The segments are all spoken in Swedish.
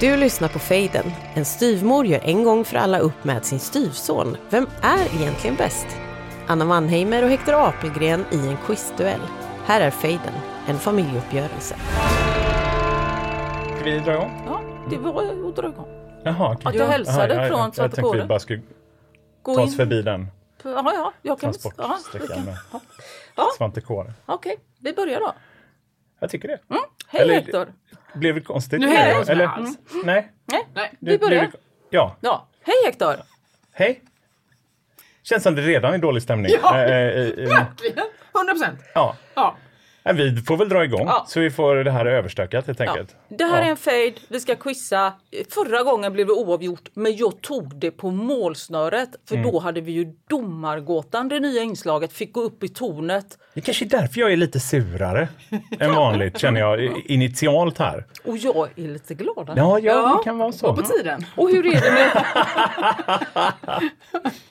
Du lyssnar på Fejden. En styvmor gör en gång för alla upp med sin styvson. Vem är egentligen bäst? Anna Mannheimer och Hector Apelgren i en quizduell. Här är Fejden, en familjeuppgörelse. Ska vi dra igång? Ja, det var att dra igång. Jaha, Att jag hälsade från Jag tänkte vi bara skulle Gå ta oss in. förbi den Ja, ja, jag kan... Ja, vi transportsträckan kan. med Ja. Svante Kåre. Okej, vi börjar då. Jag tycker det. Hej Eller- Hector! Blev det konstigt? Nu jag inte Eller? med alls. Nej. Nej, Nej, vi Blev börjar. det- Ja, Ja, hej Hector! hej. Känns som det redan är dålig stämning. Ja. Eh, eh, eh, Verkligen! 100 procent. ja. Ja. Men Vi får väl dra igång Ja. så vi får det här överstökat helt Ja. enkelt. Det här Ja. är en fade, vi ska quizza. Förra gången blev det oavgjort, men jag tog det på målsnöret. För Mm. då hade vi ju Domargåtan, det nya inslaget, fick gå upp i tornet. Det kanske är därför jag är lite surare än vanligt känner jag initialt här. Och jag är lite gladare. Ja, ja, Ja, det kan vara så. På tiden. Och hur är det med...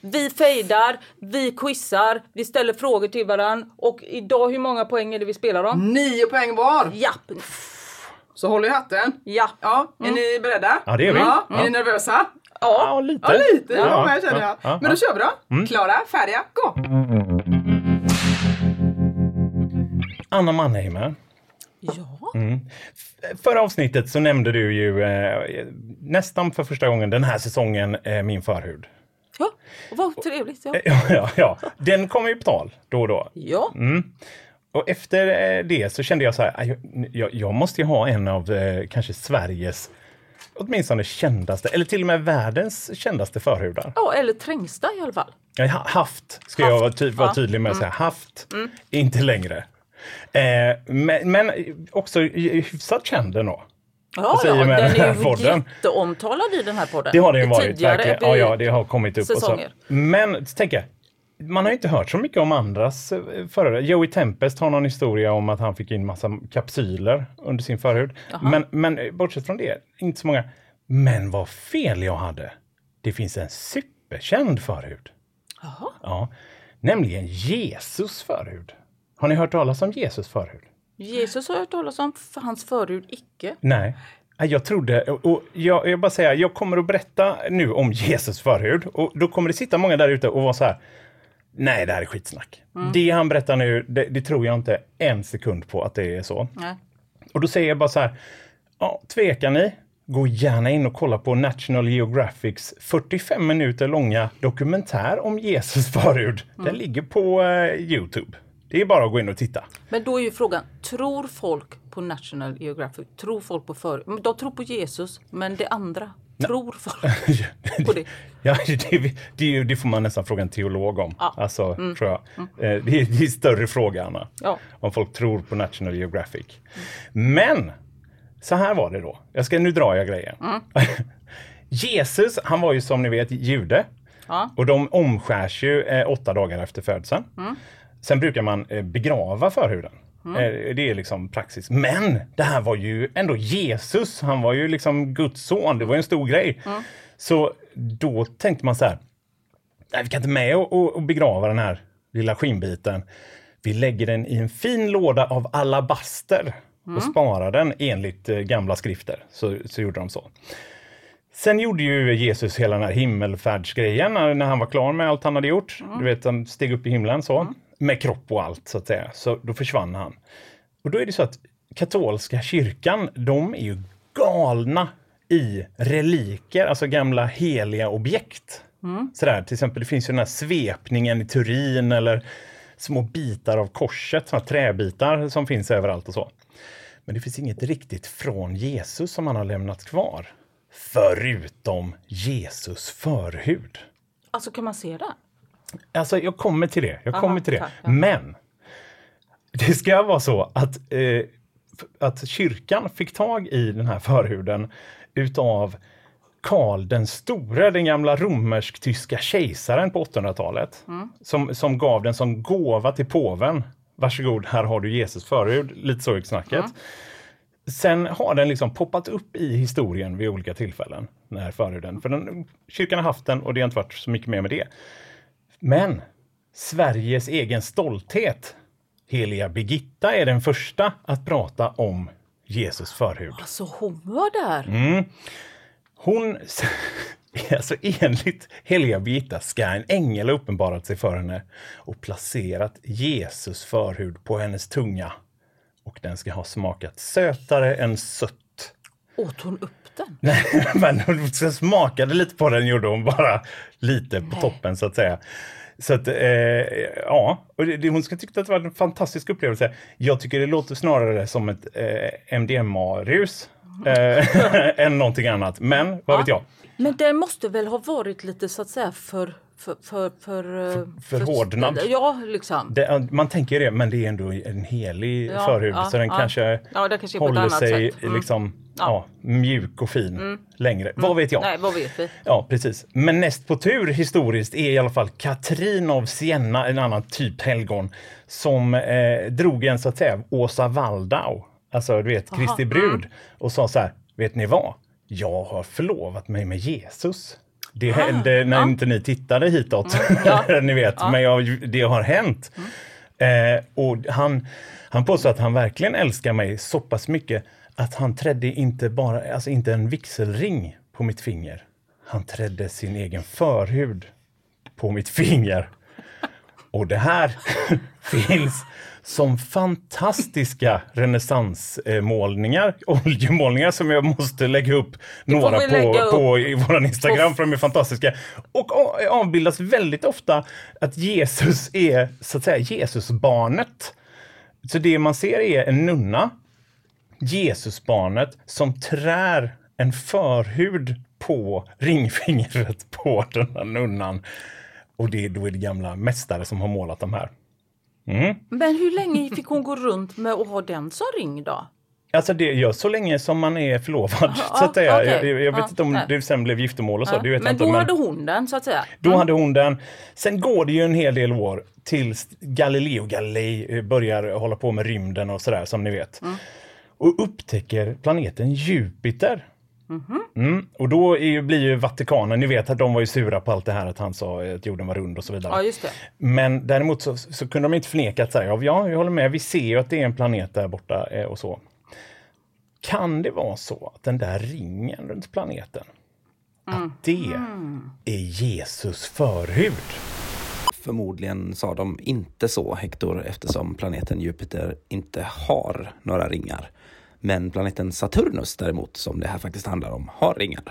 vi fejdar, vi quizar, vi ställer frågor till varandra. Och idag, hur många poäng är det vi spelar om? Nio poäng var. Japp! Så håll i hatten. Ja. Ja, är ni beredda? Ja, det är vi. Ja. Ja. Är ni nervösa? Ja, lite. Ja, lite. Ja, Ja, känner jag. ja, ja, Men då kör vi då. Klara, färdiga, gå! Anna Mannheimer. Ja. F- Förra avsnittet så nämnde du ju eh, nästan för första gången den här säsongen eh, min förhud. ja. Och vad trevligt. Ja. Ja, ja, ja. Den kommer ju på tal då och då. ja. Och efter eh, det så kände jag så här, "Aj, jag, jag, måste ju ha en av eh, kanske Sveriges åtminstone kändaste, eller till och med världens kändaste förhudar. Ja, eller trängsta i alla fall. Har haft, ska jag vara, ty- vara Ja. tydlig med att säga, haft, inte längre. Eh, men, men också hyfsat känd ändå. Ja, ja den den är ju podden? jätteomtalad i den här podden. Det har det ju varit. tidigare. Ja, ja, det har kommit upp. Och så. säsonger. Men tänk jag, man har ju inte hört så mycket om andras eh, förhud. Joey Tempest har någon historia om att han fick in massa kapsyler under sin förhud. Men, men eh, bortsett från det, inte så många. Men vad fel jag hade. Det finns en superkänd förhud. Jaha. Ja, nämligen Jesus förhud. Har ni hört talas om Jesus förhud? Jesus har jag hört talas om, för hans förhud icke. Nej. Nej, Jag trodde, och jag, jag bara säga, jag kommer att berätta nu om Jesus förhud och då kommer det sitta många där ute och vara så här. Nej, det här är skitsnack. Det han berättar nu, det, det tror jag inte en sekund på att det är så. Nej. Och då säger jag bara så här. Ja, tvekar ni? Gå gärna in och kolla på National Geographics 45 minuter långa dokumentär om Jesus förhud. Den ligger på eh, Youtube. Det är bara att gå in och titta. Men då är ju frågan, tror folk på National Geographic? Tror folk på? Men De tror på Jesus, men det andra, tror folk på det? Ja, det, det, det får man nästan fråga en teolog om. Ja. Alltså, tror jag. Eh, Det är, det är en större fråga, Anna. Ja. Om folk tror på National Geographic. Men, så här var det då. Jag ska, nu drar jag grejen. Jesus, han var ju som ni vet jude. Ja. Och de omskärs ju eh, åtta dagar efter födseln. Sen brukar man eh, begrava förhuden. Eh, det är liksom praxis. Men det här var ju ändå Jesus. Han var ju liksom Guds son. Det var en stor grej. Så då tänkte man så här. Nej, vi kan inte med och, och, begrava den här lilla skinnbiten. Vi lägger den i en fin låda av alabaster och sparar den enligt eh, gamla skrifter. Så, så gjorde de så. Sen gjorde ju Jesus hela den här himmelfärdsgrejen när, när han var klar med allt han hade gjort. Du vet, han steg upp i himlen så. Med kropp och allt så att säga. Så då försvann han. Och då är det så att katolska kyrkan, de är ju galna i reliker, alltså gamla heliga objekt. Sådär, till exempel, det finns ju den här svepningen i Turin eller små bitar av korset, här träbitar som finns överallt och så. Men det finns inget riktigt från Jesus som han har lämnat kvar. Förutom Jesus förhud. Alltså kan man se det? Alltså, jag kommer till det. Jag Aha, kommer till det. tack, ja. Men det ska vara så att eh, att kyrkan fick tag i den här förhuden utav Karl den store, den gamla romersk-tyska kejsaren på 800-talet. Som, som gav den som gåva till påven. Varsågod, här har du Jesus förhud. Lite så gick snacket. Sen har den liksom poppat upp i historien vid olika tillfällen. Den här förhuden. För den, kyrkan har haft den och det har inte varit så mycket mer med det. Men Sveriges egen stolthet, heliga Birgitta, är den första att prata om Jesus förhud. Alltså hon var där. Mm. Hon, alltså enligt heliga Birgitta ska en ängel ha uppenbarat sig för henne och placerat Jesus förhud på hennes tunga. Och den ska ha smakat sötare än sött. Åt hon upp den? Nej, men hon smakade lite på den gjorde hon bara lite på toppen så att säga. Så att, eh, ja, och det, det, hon ska tycka att det var en fantastisk upplevelse. Jag tycker det låter snarare som ett eh, MDMA-rus eh, än någonting annat. Men vad vet jag? Men den måste väl ha varit lite så att säga för... För, för, för, eh, förhårdnad. Ja, liksom. Det, man tänker det, men det är ändå en helig Ja, förhud ja, så den ja. kanske, Ja, det kanske håller sig. Mm. liksom, ja. mjuk och fin Mm. längre. Vad vet jag? Nej, vad vet vi? Ja, precis. Men näst på tur historiskt är i alla fall Katrin av Siena, en annan typ helgon, som eh, drog en så att säga Åsa Waldau, alltså du vet Kristi mm. brud, och sa så här, vet ni vad? Jag har förlovat mig med Jesus. Det hände när Ah. Mm. inte ni tittade hitåt. Mm. ni vet, men jag, det har hänt. Eh, och han, han påstår att han verkligen älskar mig så pass mycket att han trädde inte bara, alltså inte en vigselring på mitt finger. Han trädde sin egen förhud på mitt finger. Och det här finns som fantastiska renässansmålningar, oljemålningar som jag måste lägga upp några på, upp. på i vår Instagram för de är fantastiska. Och avbildas väldigt ofta att Jesus är så att säga Jesusbarnet. Så det man ser är en nunna, Jesusbarnet, som trär en förhud på ringfingret på den här nunnan. Och det är då är det gamla mästare som har målat de här. Men hur länge fick hon gå runt med att ha den som ring då? Alltså det gör så länge som man är förlovad. så att säga. okej. Jag, jag vet Ja, inte om nej. det sen blev giftermål och så. Det vet men inte, då men hade hon den så att säga. då hade hon den. Sen går det ju en hel del år tills Galileo Galilei eh, börjar hålla på med rymden och sådär som ni vet. Och upptäcker planeten Jupiter. Mm. Och då är ju, blir ju Vatikanen, ni vet att de var ju sura på allt det här att han sa att jorden var rund och så vidare. Ja, just det. Men däremot så, så kunde de inte förneka att säga, ja, jag håller med, vi ser ju att det är en planet där borta eh, och så. Kan det vara så att den där ringen runt planeten, att det är Jesus förhud? Förmodligen sa de inte så, Hector, eftersom planeten Jupiter inte har några ringar. Men planeten Saturnus däremot, som det här faktiskt handlar om, har ringar.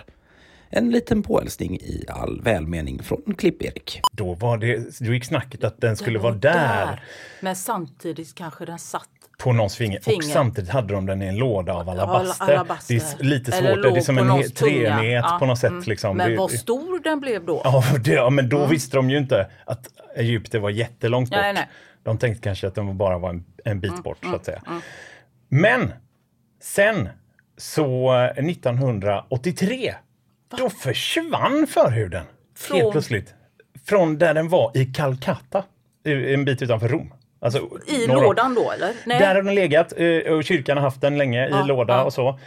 En liten påhälsning i all välmening från Klipp-Erik. Då var det, då gick snacket att den skulle Den vara var där, Men samtidigt kanske den satt på någons finger. Och Finger. samtidigt hade de den i en låda av alabaster. alabaster. Det är lite svårt, det är som på en treenighet Ja, på något sätt. mm. Liksom. Men Det- vad stor den blev då? Ja, det, ja men då visste de ju inte att Egypten var jättelångt bort. Nej, nej. De tänkte kanske att den bara var en, en bit bort så att säga. Men sen så eh, 1983 då försvann förhuden Från? helt plötsligt. Från där den var i Calcutta, en bit utanför Rom. Alltså, I lådan då eller? Nej. Där har den legat eh, och kyrkan har haft den länge i låda ja. och så.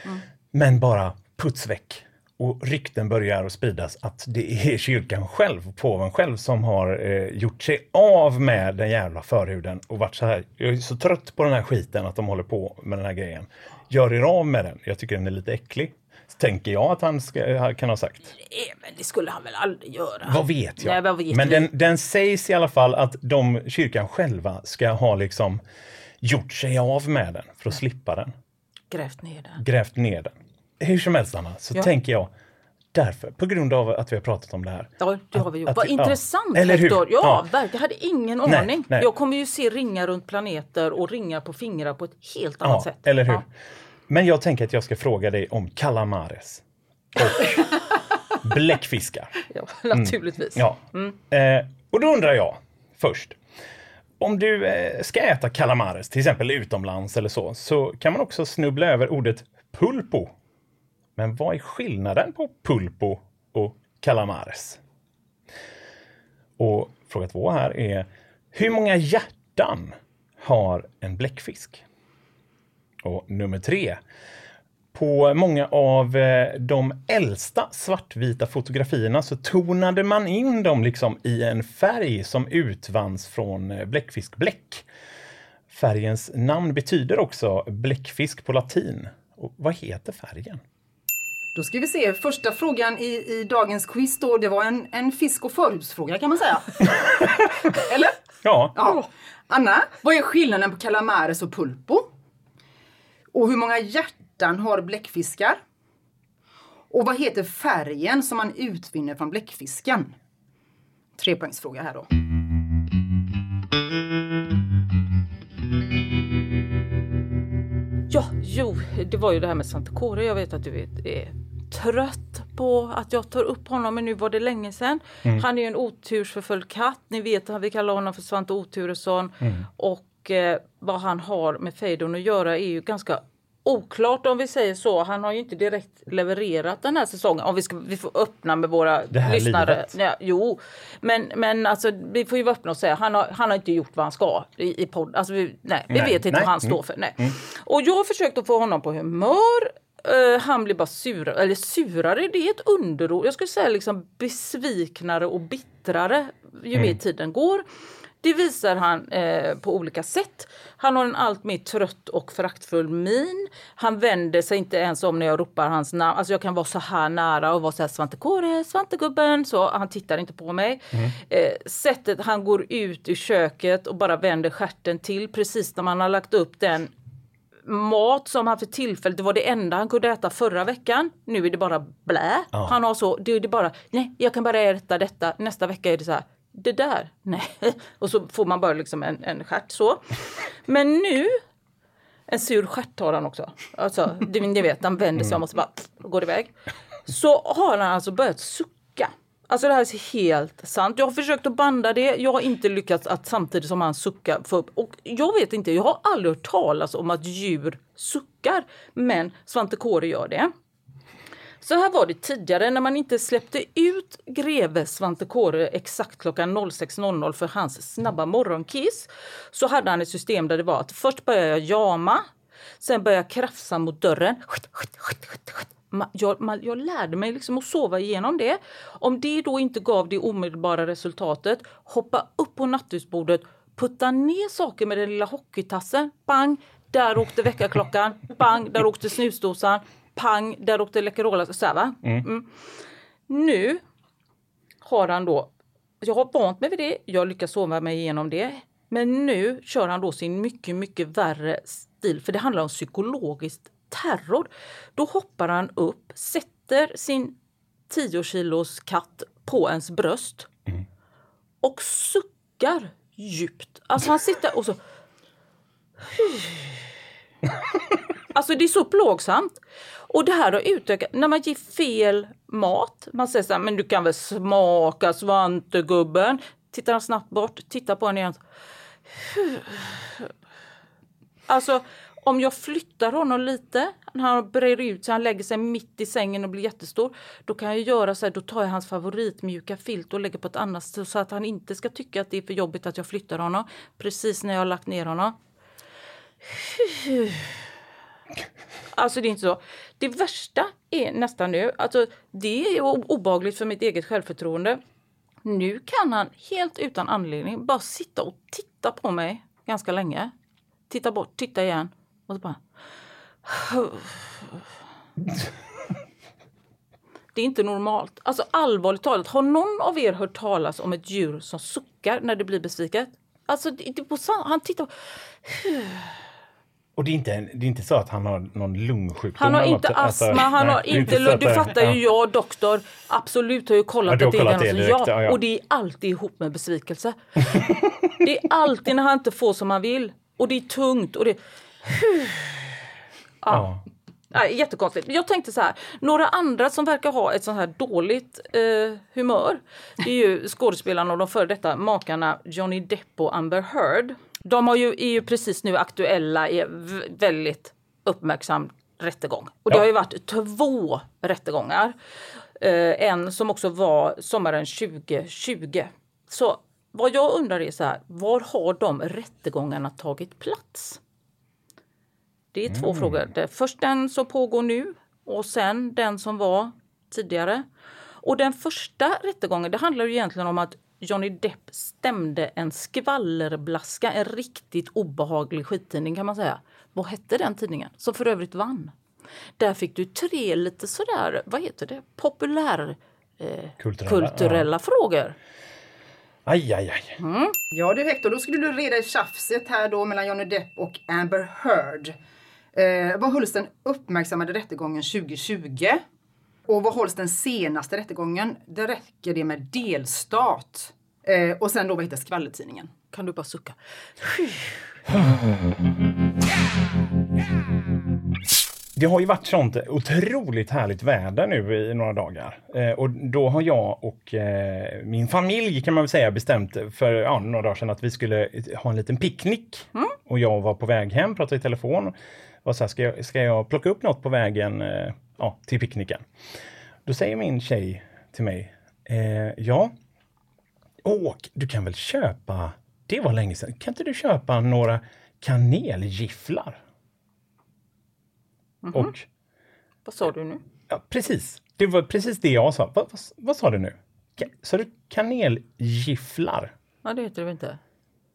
Men bara puts väck. Och rykten börjar att spridas att det är kyrkan själv, påven själv, som har eh, gjort sig av med den jävla förhuden och varit så här. Jag är så trött på den här skiten att de håller på med den här grejen. Gör er av med den. Jag tycker den är lite äcklig. Tänker jag att han ska, kan ha sagt. Eh, Men det skulle han väl aldrig göra? Vad vet jag? Nej, vad vet Men den, den sägs i alla fall att de, kyrkan själva ska ha liksom gjort sig av med den för att slippa den. Grävt ner den. grävt ner den. Hur som helst Anna, så Ja. tänker jag därför, på grund av att vi har pratat om det här. Ja, det har vi gjort. Att- Vad ja. intressant Eller hur? Hector. Ja, Ja. verkligen. Jag hade ingen Nej, aning. nej. Jag kommer ju se ringar runt planeter och ringar på fingrar på ett helt annat Ja, sätt. eller hur? Ja. Men jag tänker att jag ska fråga dig om calamares. Och bläckfiskar. Ja, naturligtvis. Ja. Eh, och då undrar jag först, om du eh, ska äta calamares, till exempel utomlands eller så, så kan man också snubbla över ordet pulpo. Men vad är skillnaden på pulpo och calamares? Och fråga två här är, hur många hjärtan har en bläckfisk? Och nummer tre, på många av eh, de äldsta svartvita fotografierna så tonade man in dem liksom i en färg som utvanns från eh, bläckfiskbläck. Färgens namn betyder också bläckfisk på latin. Och vad heter färgen? Då ska vi se, första frågan i, i dagens quiz då, det var en, en fisk och förhusfråga kan man säga. Eller? Ja, Ja. Anna, vad är skillnaden på calamares och pulpo? Och hur många hjärtan har bläckfiskar? Och vad heter färgen som man utvinner från bläckfisken? Trepoängsfråga här då. Jo, det var ju det här med Santikore. Jag vet att du är, är trött på att jag tar upp honom, men nu var det länge sedan. Han är ju en otursförföljd katt. Ni vet att vi kallar honom för Svante Oturesson. Och eh, vad han har med Fejdon att göra är ju ganska oklart om vi säger så. Han har ju inte direkt levererat den här säsongen. Om vi, ska, vi får öppna med våra Det här lyssnare. livet. Ja, jo, men, men alltså, vi får ju vara öppna och säga han har, han har inte gjort vad han ska i, i podd. Alltså, vi, nej, vi Nej, vet inte nej, vad han står mm. för. Nej. Och jag har försökt att få honom på humör. Eh, han blir bara surare, eller surare, det är ett underord. Jag skulle säga liksom besviknare och bittrare ju mer tiden går. Det visar han eh, på olika sätt. Han har en allt mer trött och föraktfull min. Han vänder sig inte ens om när jag ropar hans namn. Alltså jag kan vara så här nära och vara så här Svante Kåre, Svantegubben. Så han tittar inte på mig. Eh, sättet han går ut ur köket och bara vänder stjärten till precis när man har lagt upp den mat som han för tillfället, det var det enda han kunde äta förra veckan. Nu är det bara blä. Han har så, det är det bara, nej jag kan bara äta detta. Nästa vecka är det så här, det där, nej. Och så får man bara liksom en, en stjärt så. Men nu, en sur stjärt har han också. Alltså, ni vet, han vänder sig om och så bara går iväg. Så har han alltså börjat sucka. Alltså det här är helt sant. Jag har försökt att banda det. Jag har inte lyckats att samtidigt som han suckar få upp. Och jag vet inte, jag har aldrig hört talas om att djur suckar. Men Svante Kåre gör det. Så här var det tidigare när man inte släppte ut greve Svante Kåre exakt klockan 06.00 för hans snabba morgonkiss. Så hade han ett system där det var att först började jag jama, sen började jag krafsa mot dörren. Jag, man, jag lärde mig liksom att sova igenom det. Om det då inte gav det omedelbara resultatet, hoppa upp på nattduksbordet, putta ner saker med den lilla hockeytassen. Bang! Där åkte väckarklockan. Bang! Där åkte snusdosan. Pang! Där åkte Läkerol. Så här, va? Mm. Nu har han då, jag har vant mig vid det, jag lyckas sova mig igenom det. Men nu kör han då sin mycket, mycket värre stil, för det handlar om psykologiskt terror. Då hoppar han upp, sätter sin 10 kilos katt på ens bröst och suckar djupt. Alltså han sitter och så... Alltså det är så plågsamt. Och det här har utökat, när man ger fel mat, man säger så här, men du kan väl smaka svantegubben. Tittar han snabbt bort, tittar på en igen. Alltså om jag flyttar honom lite, när han breder ut sig, han lägger sig mitt i sängen och blir jättestor. Då kan jag göra så här, då tar jag hans favoritmjuka filt och lägger på ett annat ställe så att han inte ska tycka att det är för jobbigt att jag flyttar honom. Precis när jag har lagt ner honom. Alltså det är inte så. Det värsta är nästan nu, alltså det är obagligt för mitt eget självförtroende. Nu kan han helt utan anledning bara sitta och titta på mig ganska länge. Titta bort, titta igen och så bara... Det är inte normalt. Alltså allvarligt talat, har någon av er hört talas om ett djur som suckar när det blir besviket? Alltså, det, det, på, han tittar... Och det är, inte, det är inte så att han har någon lungsjukdom? Han har inte något, alltså, astma, han nej, har inte... att du fattar ja. ju, jag doktor, absolut har ju kollat Ja, att det är som- direkt, ja, ja, ja. och det är alltid ihop med besvikelse. det är alltid när han inte får som han vill. Och det är tungt och det... Ja. Nej, jättekonstigt. Jag tänkte så här, några andra som verkar ha ett sånt här dåligt eh, humör. Det är ju skådespelarna och de före detta makarna Johnny Depp och Amber Heard. De har ju, är ju precis nu aktuella i väldigt uppmärksam rättegång. Och det Ja. har ju varit två rättegångar. Eh, en som också var sommaren 2020. Så vad jag undrar är så här, var har de rättegångarna tagit plats? Det är två frågor. Först den som pågår nu och sen den som var tidigare. Och den första rättegången, det handlar ju egentligen om att Johnny Depp stämde en skvallerblaska, en riktigt obehaglig skittidning kan man säga. Vad hette den tidningen? Som för övrigt vann. Där fick du tre lite sådär, vad heter det, populär eh, Kulturella, kulturella frågor. Aj, aj, aj. Ja du Hector, då skulle du reda i tjafset här då mellan Johnny Depp och Amber Heard. Eh, vad hölls den uppmärksammade rättegången 2020? Och vad hålls den senaste rättegången? Det räcker det med delstat. Eh, och sen då vad heter skvallertidningen? Kan du bara sucka? Det har ju varit sånt otroligt härligt väder nu i några dagar. Eh, och då har jag och eh, min familj kan man väl säga bestämt för ja, några dagar sedan att vi skulle ha en liten picknick. Och jag var på väg hem, pratade i telefon. Och så här, ska, jag, ska jag plocka upp något på vägen eh, ja, till picknicken? Då säger min tjej till mig, eh, ja, Åk, du kan väl köpa, det var länge sedan, kan inte du köpa några kanelgifflar? Och Vad sa du nu? Ja, precis. Det var precis det jag sa. Vad, vad, vad sa du nu? Ka- Sa du kanelgifflar? Ja, det heter det väl inte?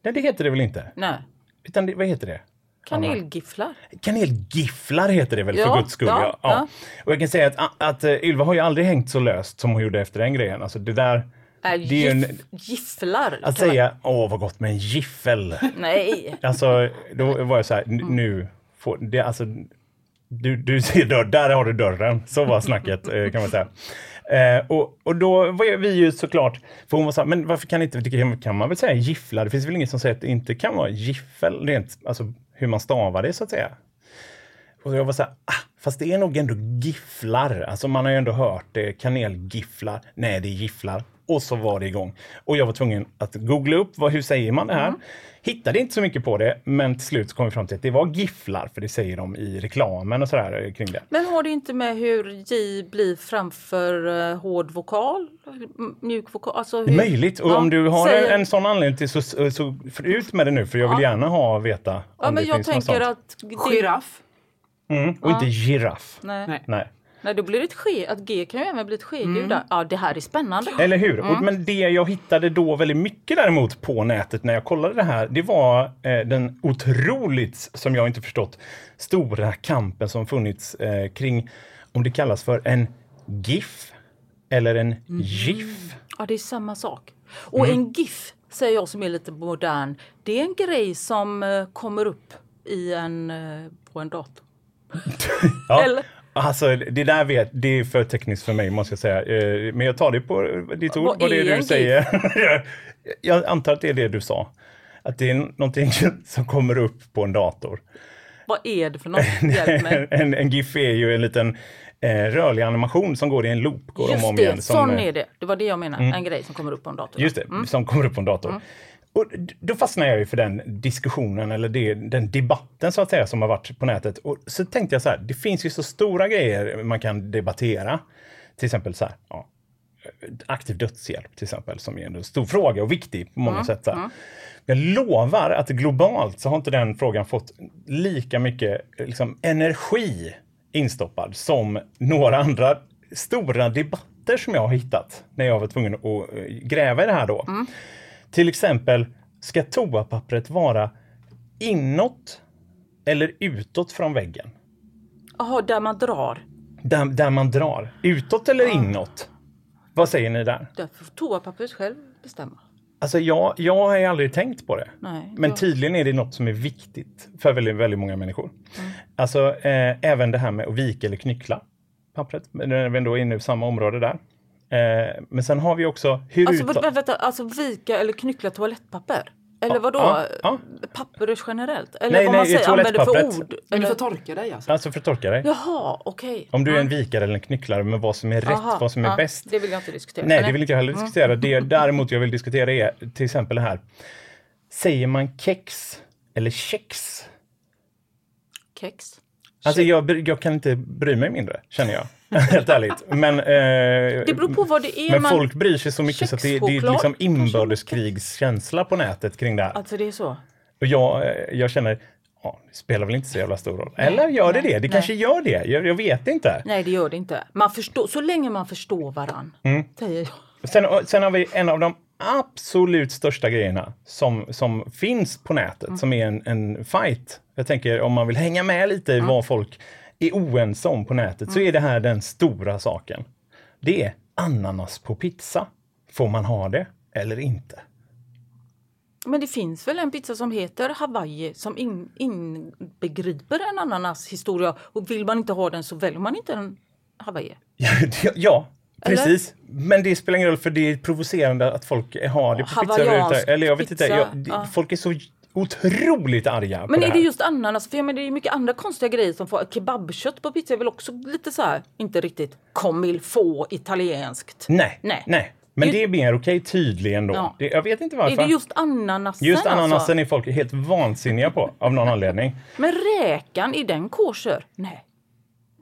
Nej, det heter det väl inte? Nej. Utan det, vad heter det? Kanelgifflar. Kanelgifflar heter det väl Ja, för guds skull. ja, Ja, ja. Och jag kan säga att, att eh, Ylva har ju aldrig hängt så löst som hon gjorde efter den grejen. Alltså det där... Är Det är en- giff, gifflar. Att man- säga åh vad gott med en giffel. Nej. Alltså då var jag så här, n- nu får det alltså. Du, du ser dörr, där har du dörren. Så var snacket eh, kan man säga. Eh, och, och då var vi ju såklart, för hon var så här, men varför kan inte, kan man väl säga gifflar? Det finns väl ingen som säger att det inte kan vara giffel, rent, alltså hur man stavar det så att säga. Och jag var så här, ah, fast det är nog ändå gifflar. Alltså man har ju ändå hört det, kanelgifflar. Nej, det är gifflar. Och så var det igång. Och jag var tvungen att googla upp, vad, hur säger man det här? Hittade inte så mycket på det, men till slut kom vi fram till att det var gifflar, för det säger de i reklamen och sådär eh, kring det. Men har det inte med hur J blir framför uh, hård vokal? Mjuk vokal? Alltså hur... möjligt. Och Ja, om du har säger- en sån anledning till så, så, så för ut med det nu, för jag vill gärna ha veta Ja, om men det jag finns något tänker att... Det... Giraff. Mm, och inte giraff. Nej. Nej. Nej. Då blir det ett ske. Att G kan ju även bli ett skeljud där. Ja, det här är spännande. Eller hur? Och, men det jag hittade då väldigt mycket däremot på nätet när jag kollade det här, det var eh, den otroligt, som jag inte förstått, stora kampen som funnits eh, kring om det kallas för en GIF eller en GIF. Ja, det är samma sak. Och Mm. en GIF, säger jag som är lite modern, det är en grej som eh, kommer upp i en, eh, på en dator. Ja. Eller? Alltså det där vet, det är för tekniskt för mig måste jag säga. Eh, Men jag tar det på ditt ord, vad det du säger. jag antar att det är det du sa. Att det är någonting som kommer upp på en dator. Vad är det för något? Hjälp mig. en, en GIF är ju en liten eh, rörlig animation som går i en loop. Går om och Just om det, igen, som, sån eh, är det. Det var det jag menade. En grej som kommer upp på en dator. Just det, som kommer upp på en dator. Och då fastnar jag ju för den diskussionen eller det, den debatten så att säga som har varit på nätet. Och så tänkte jag så här, det finns ju så stora grejer man kan debattera. Till exempel så här, ja, aktiv dödshjälp till exempel, som är en stor fråga och viktig på många sätt. Så här. Jag lovar att globalt så har inte den frågan fått lika mycket liksom, energi instoppad som några andra stora debatter som jag har hittat när jag var tvungen att eh, gräva i det här då. Till exempel, ska toapappret vara inåt eller utåt från väggen? Jaha, där man drar. Där, där man drar. Utåt eller inåt? Vad säger ni där? Där får toapappret själv bestämma. Alltså jag, jag har ju aldrig tänkt på det. Nej, Men jag- tydligen är det något som är viktigt för väldigt, väldigt många människor. Alltså eh, även det här med att vika eller knyckla pappret. Men är vi ändå inne i samma område där. Eh, men sen har vi också hur Alltså, vänta, alltså vika eller knyckla toalettpapper? Eller vadå? Ja, ja. Papper generellt? Eller Nej, vad nej, man säger, använder för ord? Men du Eller? får torka dig alltså. Alltså för att torka dig. Jaha, okej. Om du är en vikare eller en knycklare med vad som är rätt, Aha, vad som är ja, bäst. Det vill jag inte diskutera. Nej, det vill inte jag heller diskutera. Det däremot jag vill diskutera är till exempel det här. Säger man kex eller kex? Kex. Alltså jag, jag kan inte bry mig mindre, känner jag. Helt ärligt. Men, eh, Det beror på vad det är. men man... folk bryr sig så mycket så att det, det är liksom inbördeskrigskänsla på nätet kring det här. Alltså det är så? Och jag, eh, jag känner, ja, det spelar väl inte så jävla stor roll. Eller gör det nej, det? Det nej. kanske gör det. Jag, jag vet inte. Nej, det gör det inte. Man förstår, så länge man förstår varann, Mm. säger jag. Sen, sen har vi en av de absolut största grejerna som, som finns på nätet, som är en, en fight. Jag tänker om man vill hänga med lite i vad folk är oense om på nätet, så är det här den stora saken. Det är ananas på pizza. Får man ha det eller inte? Men det finns väl en pizza som heter Hawaii som in, inbegriper en ananas historia och vill man inte ha den så väljer man inte en Hawaii. Ja, ja Eller? precis. Men det spelar ingen roll för det är provocerande att folk har det på pizza. Eller jag vet inte, jag, det, ja. folk är så otroligt arga Men det är här. det just ananas? För jag menar, det är mycket andra konstiga grejer som får kebabkött på pizza är väl också lite så här, inte riktigt comme få italienskt. Nej, Nej. nej. Men det är mer okej tydligen då. Ja. Det, jag vet inte varför. Är det just ananasen? Just ananasen alltså? är folk helt vansinniga på av någon anledning. Men räkan, är den kosher? Nej.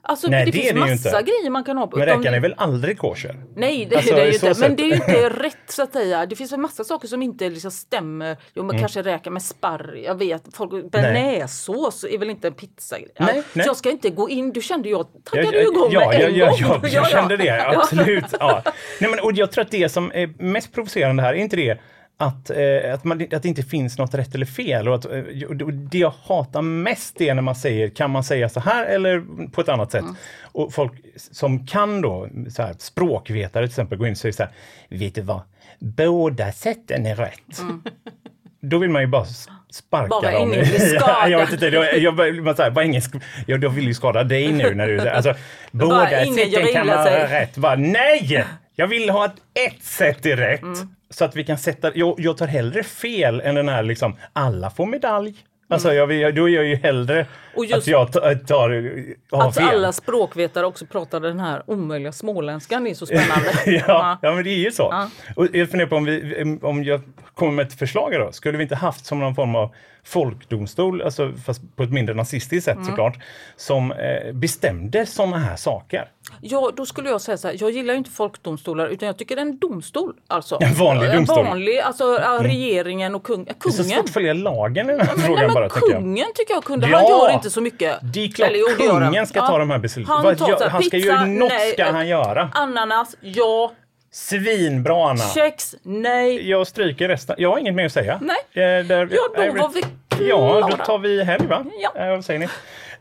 Alltså Nej, det, det är finns det massa grejer man kan ha på. Men räkan är väl aldrig kosher? Nej, det Alltså, är det i ju inte. Men sätt. det är ju inte rätt så att säga. Det finns en massa saker som inte liksom stämmer. Jo, Mm. men kanske räka med sparr. Jag vet, folk, bearnaisesås är väl inte en pizza. Ja, Nej, så nej. jag ska inte gå in. Du kände jag Jag, taggade ju igång ja, med ja, en ja, gång. ja, jag kände det, Ja. absolut. Ja. Nej, men, och jag tror att det som är mest provocerande här, är inte det att, eh, att, man, att det inte finns något rätt eller fel. Och att, eh, och det jag hatar mest är när man säger, kan man säga så här eller på ett annat sätt? Mm. Och folk som kan då, så här, språkvetare till exempel, går in och säger så här, vet du vad, båda sätten är rätt. Då vill man ju bara sparka Mm. Bara dem. ingen blir skadad. jag vet inte, jag, jag, man säger, bara ingen, jag, jag vill ju skada dig nu när du alltså, båda sätten kan vara rätt. Bara, nej! Jag vill ha att ett sätt är rätt. Mm. Så att vi kan sätta, jag, jag tar hellre fel än den här liksom, alla får medalj. Alltså jag, då är jag ju hellre. Och just- att jag tar, Att fel. alla språkvetare också pratar den här omöjliga småländskan är så spännande. ja, ja, men det är ju så. Ja. Och jag funderar på om, vi, om jag kommer med ett förslag då. Skulle vi inte haft som någon form av folkdomstol, alltså fast på ett mindre nazistiskt sätt Mm. såklart, som eh, bestämde sådana här saker? Ja, då skulle jag säga så här, jag gillar ju inte folkdomstolar utan jag tycker det är en domstol. Alltså. En vanlig domstol. Mm. En vanlig, alltså ja, regeringen och kung, Det är så kungen. svårt att följa lagen i den här Nej, frågan men bara, tycker jag. kungen tycker jag kunde, Ja! han gör inte så mycket. Det är klart Eller kungen ska Ja. ta de här besluten. Han, tar här, han ska ju, pizza, något nej, ska han göra. Ananas, ja. Svinbra Anna! Kex, nej. Jag stryker resten. Jag har inget mer att säga. Nej. Eh, där, Ja, då var vi Ja, då klara. tar vi helg va? Ja. Eh, vad säger ni?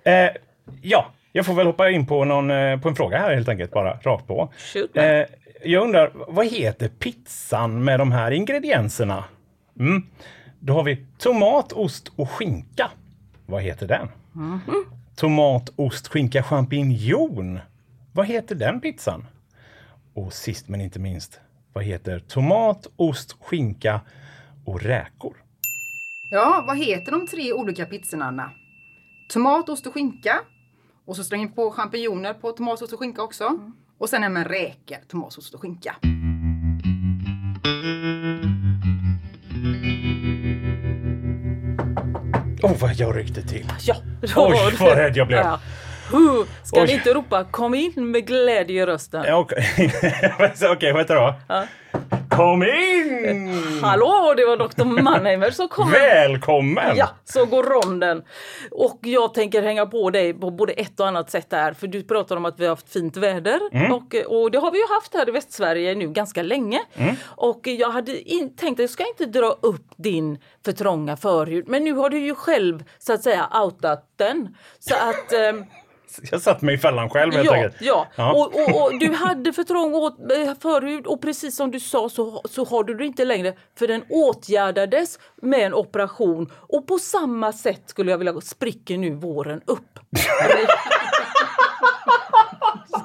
Eh, ja, jag får väl hoppa in på, någon, eh, på en fråga här helt enkelt, bara rakt på. Shoot. Eh, jag undrar, vad heter pizzan med de här ingredienserna? Mm. Då har vi tomat, ost och skinka. Vad heter den? Mhm. Tomat, ost, skinka, champinjon. Vad heter den pizzan? Och sist men inte minst, vad heter tomat, ost, skinka och räkor? Ja, vad heter de tre olika pizzorna, Anna? Tomat, ost och skinka. Och så slänger vi på champinjoner på tomat, ost och skinka också. Och sen en med räkor, tomat, ost och skinka. Oh, vad jag ryckte till! Ja, då Oj, vad rädd jag blev. Ja. Huh, ska Oj. ni inte ropa kom in med glädje i rösten? Ja, Okej, vad heter det då? Kom in! Hallå, det var Dr. Mannheimer som kom. Välkommen! Ja, så går ronden. Och jag tänker hänga på dig på både ett och annat sätt där. För du pratar om att vi har haft fint väder. Mm. Och, och det har vi ju haft här i Västsverige nu ganska länge. Mm. Och jag hade in, tänkt att jag ska inte dra upp din för trånga förhud. Men nu har du ju själv så att säga outat den. Så att... Jag satt mig i fällan själv helt Ja, enkelt. ja. Ja. Och, och, och du hade för trång åt, eh, förhud och precis som du sa så, så har du det inte längre för den åtgärdades med en operation och på samma sätt skulle jag vilja spricker nu våren upp. Re-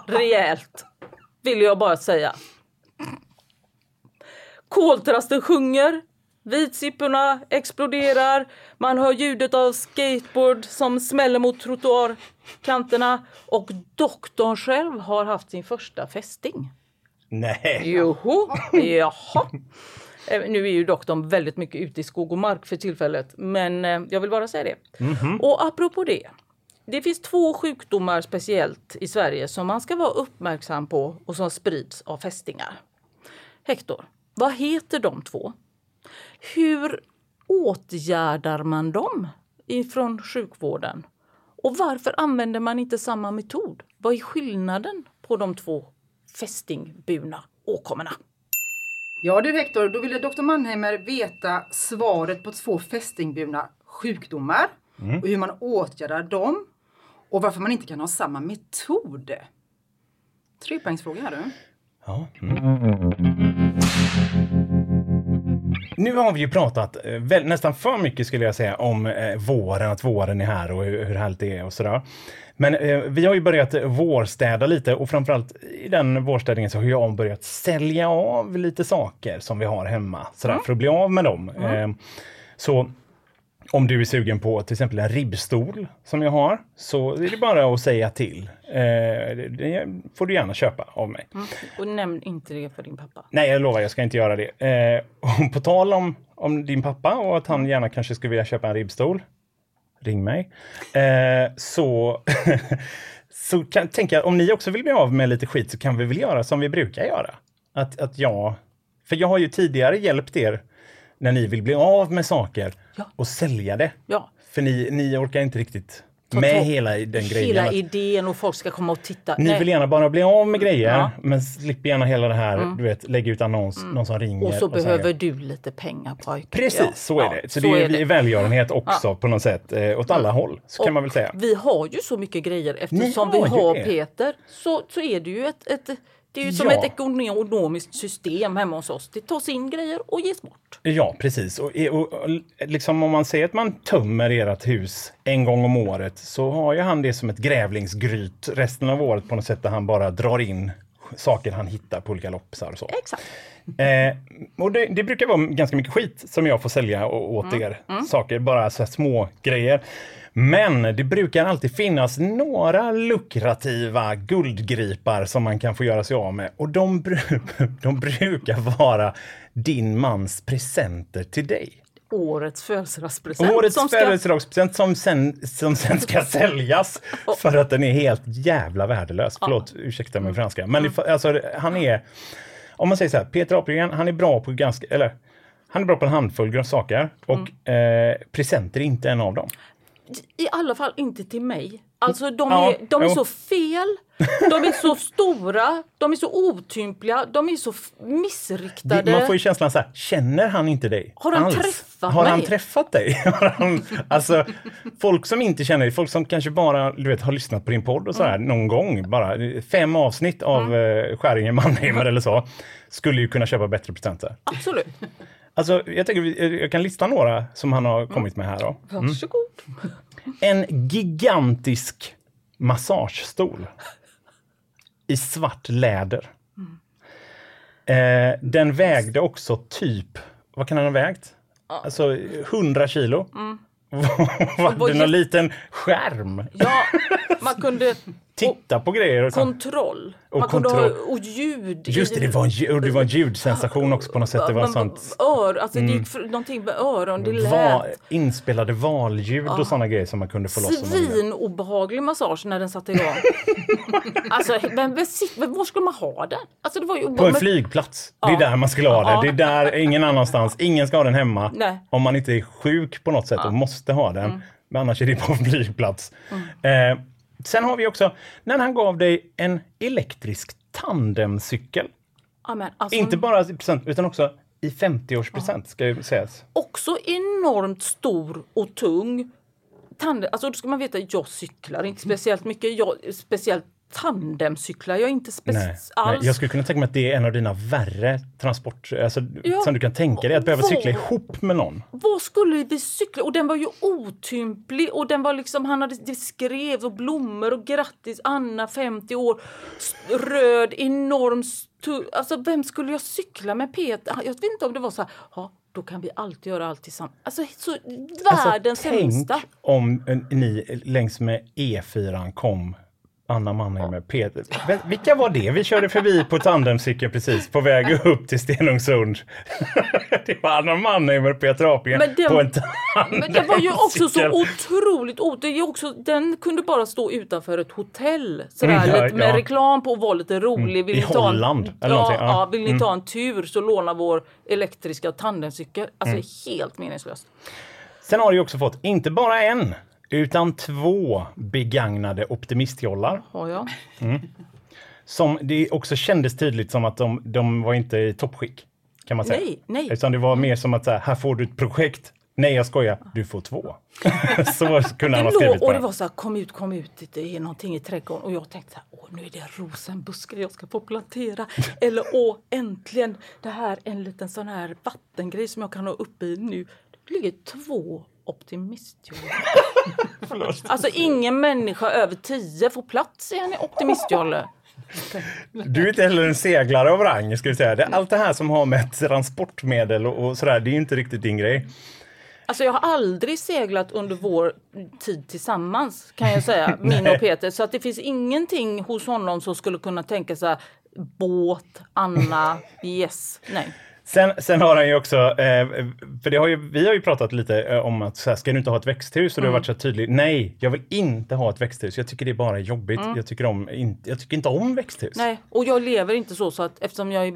Rejält, vill jag bara säga. Koltrasten sjunger, Vitsipporna exploderar, man hör ljudet av skateboard som smäller mot trottoarkanterna och doktorn själv har haft sin första fästing. Nej. Joho, jaha. Eh, Nu är ju doktorn väldigt mycket ute i skog och mark för tillfället, men eh, jag vill bara säga det. Och apropå det. Det finns två sjukdomar speciellt i Sverige som man ska vara uppmärksam på och som sprids av fästingar. Hector, vad heter de två? Hur åtgärdar man dem ifrån sjukvården? Och varför använder man inte samma metod? Vad är skillnaden på de två fästingburna åkommorna? Ja du Hector, då ville Dr. Mannheimer veta svaret på två fästingburna sjukdomar och hur man åtgärdar dem och varför man inte kan ha samma metod. Trepoängsfråga här du. Ja. Mm. Nu har vi ju pratat eh, väl, nästan för mycket skulle jag säga om eh, våren, att våren är här och hur, hur härligt det är och sådär. Men eh, vi har ju börjat vårstäda lite och framförallt i den vårstädningen så har jag börjat sälja av lite saker som vi har hemma sådär, för att bli av med dem. Eh, så om du är sugen på till exempel en ribbstol som jag har så är det bara att säga till. Eh, det, får du gärna köpa av mig. Och nämn inte det för din pappa. Nej, jag lovar, jag ska inte göra det. Eh, och på tal om, om din pappa och att han gärna kanske skulle vilja köpa en ribbstol. Ring mig. Eh, så så kan, tänker jag, om ni också vill bli av med lite skit så kan vi väl göra som vi brukar göra. Att, att jag, för jag har ju tidigare hjälpt er när ni vill bli av med saker Ja. och sälja det. Ja. För ni, ni orkar inte riktigt Ta- med hela den grejen. Hela idén och folk ska komma och titta. ni Nej. vill gärna bara bli av med grejer, Ja. men slipper gärna hela det här, du vet, lägga ut annons, någon som ringer. Och så säger- behöver du lite pengar pojk. Precis, Ja. så är Ja, det. Så, det är, det. välgörenhet också på något sätt, eh, åt alla håll, så kan Och man väl säga. Vi har ju så mycket grejer eftersom har vi har. Peter. Så, så är det ju ett, ett det är ju som Ja. ett ekonomiskt system hemma hos oss. Det tas in grejer och ges bort. Ja, precis. Och, och, och liksom om man säger att man tömmer ert hus en gång om året så har ju han det som ett grävlingsgryt resten av året på något sätt där han bara drar in saker han hittar på olika loppisar och så. Exakt. Eh, och det, det brukar vara ganska mycket skit som jag får sälja åt er. Saker, bara så små grejer. Men det brukar alltid finnas några lukrativa guldgripar som man kan få göra sig av med. Och de, bru- de brukar vara din mans presenter till dig. Årets födelsedagspresent. Årets som ska- födelsedagspresent som sen, som sen ska säljas för att den är helt jävla värdelös. Förlåt, ursäkta min franska. Men det, alltså, han är, om man säger så här, Peter Apelgren, han är bra på ganska, eller han är bra på en handfull saker och eh, presenter är inte en av dem. I alla fall inte till mig. Alltså de Ja, är, de är jo. så fel, de är så stora, de är så otympliga, de är så missriktade. Det, man får ju känslan så här, känner han inte dig Har han alls? träffat Har han mig? träffat dig? Har han, alltså, folk som inte känner dig, folk som kanske bara du vet, har lyssnat på din podd och så här Mm. någon gång, bara fem avsnitt av mm. Skäringen Mannheimer eller så, skulle ju kunna köpa bättre presenter. Absolut. Alltså, jag, tänker, jag kan lista några som han har kommit med här. Då. Varsågod. En gigantisk massagestol. I svart läder. Eh, den vägde också typ, vad kan den ha vägt? Alltså 100 kilo. Var var det någon liten skärm? Ja, man kunde... Titta på grejer och. Kontroll. Och man kunde kontroll. ha och ljud. Just det, det var en, ljud- och det var en ljudsensation också på något sätt. Det var Men- sånt Ör, alltså det gick för, någonting med öron, det lät. va, inspelade valljud och sådana grejer som man kunde få loss. man. Svinobehaglig massage när den satte igång. alltså, sitter- vem, var skulle man ha den? Alltså, det var ju På en men- flygplats. Det är där man skulle ha Ja. det. Det är där, ingen annanstans. Ingen ska ha den hemma. Nej. Mm. Om man inte är sjuk på något sätt och måste ha den. Men annars är det på en flygplats. Eh, sen har vi också, när han gav dig en elektrisk tandemcykel. Ja, men, alltså, Inte bara i present, utan också i 50-årspresent ska ju sägas. Också enormt stor och tung. Tande, alltså, då ska man veta, jag cyklar inte speciellt mycket. Jag, speciellt tandemcyklar jag inte Nej, speciellt nej, alls. jag skulle kunna tänka mig att det är en av dina värre transport, alltså, Ja. som du kan tänka dig, att behöva Vad- cykla ihop med någon. Vad skulle vi cykla? Och den var ju otymplig och den var liksom, han hade det skrev och blommor och grattis Anna 50 år. Röd, enorm, alltså vem skulle jag cykla med Peter? Jag vet inte om det var så här, ja, då kan vi alltid göra allt tillsammans. Alltså så, världens tänk sämsta. om eh, ni längs med E4 kom Anna Mannheim Peter. Vilka var det? Vi körde förbi på tandemcykel precis på väg upp till Stenungsund. det var Anna Mannheim och Peter den- på en Men det var ju också så tandemcykel. otroligt o- det också, Den kunde bara stå utanför ett hotell sådär, Mm, ja, lite, med ja. reklam på och vara lite rolig. Vill I ni ta en, Holland, ja, eller ja. ja. Mm. vill ni ta en tur så låna vår elektriska tandemcykel. Alltså Mm. helt meningslöst. Sen har du också fått inte bara en utan två begagnade optimistjollar. Har jag. Som det också kändes tydligt som att de, de var inte i toppskick. Kan man säga. Nej, nej. Utan det var mer som att så här, här får du ett projekt. Nej jag skojar, du får två. så kunde han ha skrivit på och det det. var så här, kom ut, kom ut, det är någonting i trädgården. Och jag tänkte så här, åh nu är det rosenbuskar jag ska få plantera. Eller åh äntligen, det här en liten sån här vattengrej som jag kan ha uppe i nu. Det ligger två optimistjollor. alltså ingen människa över tio får plats i en optimistjolle. Du är inte heller en seglare av rang, ska vi säga. Det, allt det här som har med transportmedel och, och sådär, det är inte riktigt din grej. Alltså jag har aldrig seglat under vår tid tillsammans kan jag säga, min och Peter. Så att det finns ingenting hos honom som skulle kunna tänka så här båt, Anna, yes, nej. Sen, sen har han ju också, eh, för det har ju, vi har ju pratat lite eh, om att så här, ska du inte ha ett växthus? Och du har varit så tydlig. Nej, jag vill inte ha ett växthus. Jag tycker det är bara jobbigt. Jag, tycker om, jag tycker inte om växthus. nej. Och jag lever inte så, så att eftersom jag är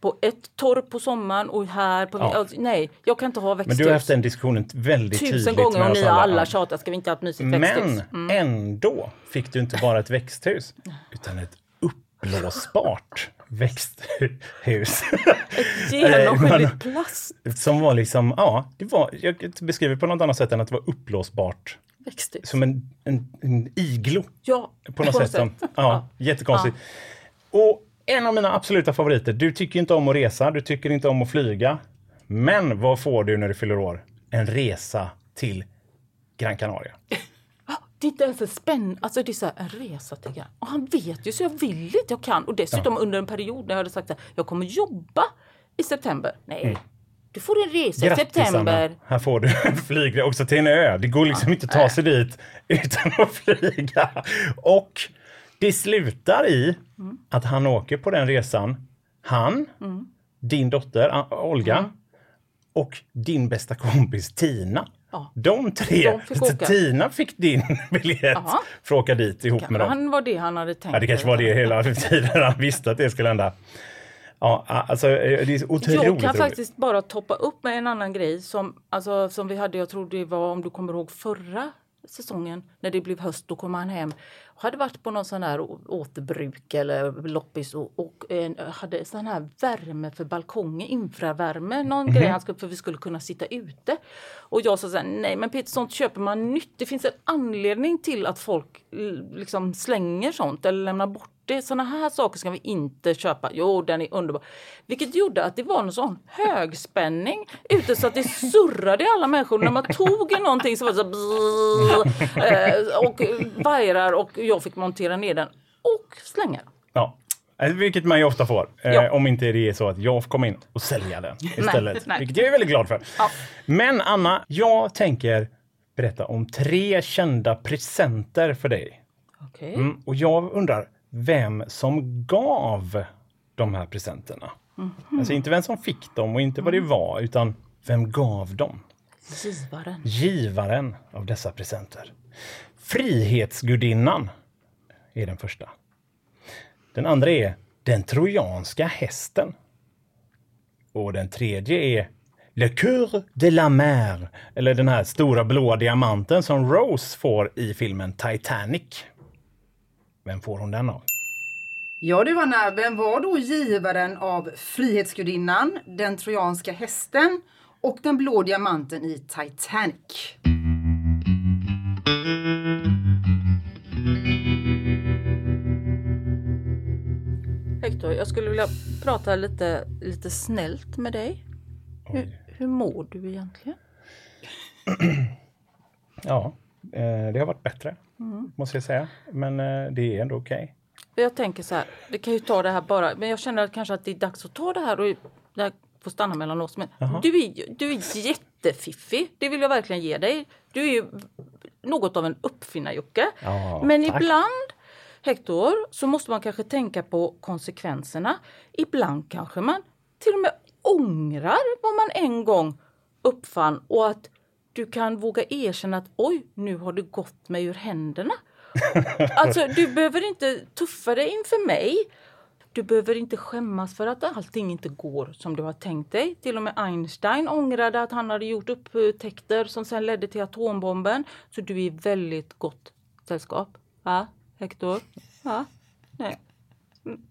på ett torp på sommaren och här på... Ja. Alltså, nej, jag kan inte ha Men växthus. du har haft den diskussionen väldigt tydligt Tusen gånger och ni har alla tjatat, ska vi inte ha ett mysigt växthus? Men ändå fick du inte bara ett växthus, utan ett uppblåsbart växthus. Genomskinligt plast Som var liksom, ja, det var, jag beskriver på något annat sätt än att det var uppblåsbart. växthus. Som en, en, en iglo Ja, på något sätt. Som, ja, jättekonstigt. Och en av mina absoluta favoriter, du tycker inte om att resa, du tycker inte om att flyga. Men vad får du när du fyller år? En resa till Gran Canaria. Det är inte ens en spänn... Alltså det är så här, en resa till Gran- Och han vet ju så jag vill inte, jag kan. Och dessutom under en period när jag hade sagt att jag kommer jobba i september. Nej, du får en resa i Mm. Grattis september. Anna! Här får du en flygresa också till en ö. Det går liksom inte att ta sig dit utan att flyga. Och det slutar i Mm. att han åker på den resan. Han, din dotter Olga Mm. och din bästa kompis Tina. Ja. De tre. De fick. Tina fick din biljett Ja. för att åka dit ihop med dem. Han var det han hade tänkt. Ja, det kanske var det hela tiden han visste att det skulle hända. Ja, alltså det är otroligt Jag kan roligt. faktiskt bara toppa upp med en annan grej som, alltså, som vi hade, jag tror det var om du kommer ihåg förra säsongen när det blev höst, då kom han hem och hade varit på någon sån här återbruk eller loppis och, och eh, hade sån här värme för balkongen, infravärme, någon grej han skulle, för vi skulle kunna sitta ute. Och jag sa så här, nej men Peter sånt köper man nytt. Det finns en anledning till att folk liksom slänger sånt eller lämnar bort det. Såna här saker ska vi inte köpa. Jo, den är underbar. Vilket gjorde att det var en sån högspänning ute så att det surrade i alla människor. När man tog i någonting så var det så bzzz, eh, och vajrar och jag fick montera ner den och slänga den. Ja. Eh, Vilket man ju ofta får. Eh, Ja. Om inte det är så att jag får komma in och sälja den istället. nej. Vilket jag är väldigt glad för. Ja. Men Anna, jag tänker berätta om tre kända presenter för dig. Okej. Mm, och jag undrar vem som gav de här presenterna. Mhm. Alltså inte vem som fick dem och inte vad Mm. det var, utan vem gav dem? Givaren. Givaren av dessa presenter. Frihetsgudinnan är den första. Den andra är den trojanska hästen. Och den tredje är Le Coeur de la Mer, eller den här stora blåa diamanten som Rose får i filmen Titanic. Vem får hon den av? Ja du Anna, vem var då givaren av Frihetsgudinnan, den trojanska hästen och den blå diamanten i Titanic? Hector, jag skulle vilja prata lite, lite snällt med dig. Hur, hur mår du egentligen? Ja, eh, det har varit bättre, Mm. måste jag säga. Men eh, det är ändå okej. Jag tänker så här, vi kan ju ta det här bara, men jag känner att kanske att det är dags att ta det här och det här får stanna mellan oss. Men du är, du är jättefiffig, det vill jag verkligen ge dig. Du är ju något av en uppfinnar-Jocke. Ja, Men tack. ibland, Hector, så måste man kanske tänka på konsekvenserna. Ibland kanske man till och med ångrar vad man en gång uppfann och att du kan våga erkänna att oj, nu har det gått mig ur händerna. Alltså, du behöver inte tuffa dig inför mig. Du behöver inte skämmas för att allting inte går som du har tänkt dig. Till och med Einstein ångrade att han hade gjort upptäckter som sen ledde till atombomben. Så du är i väldigt gott sällskap. Va, Hector? Va? Nej. Mm.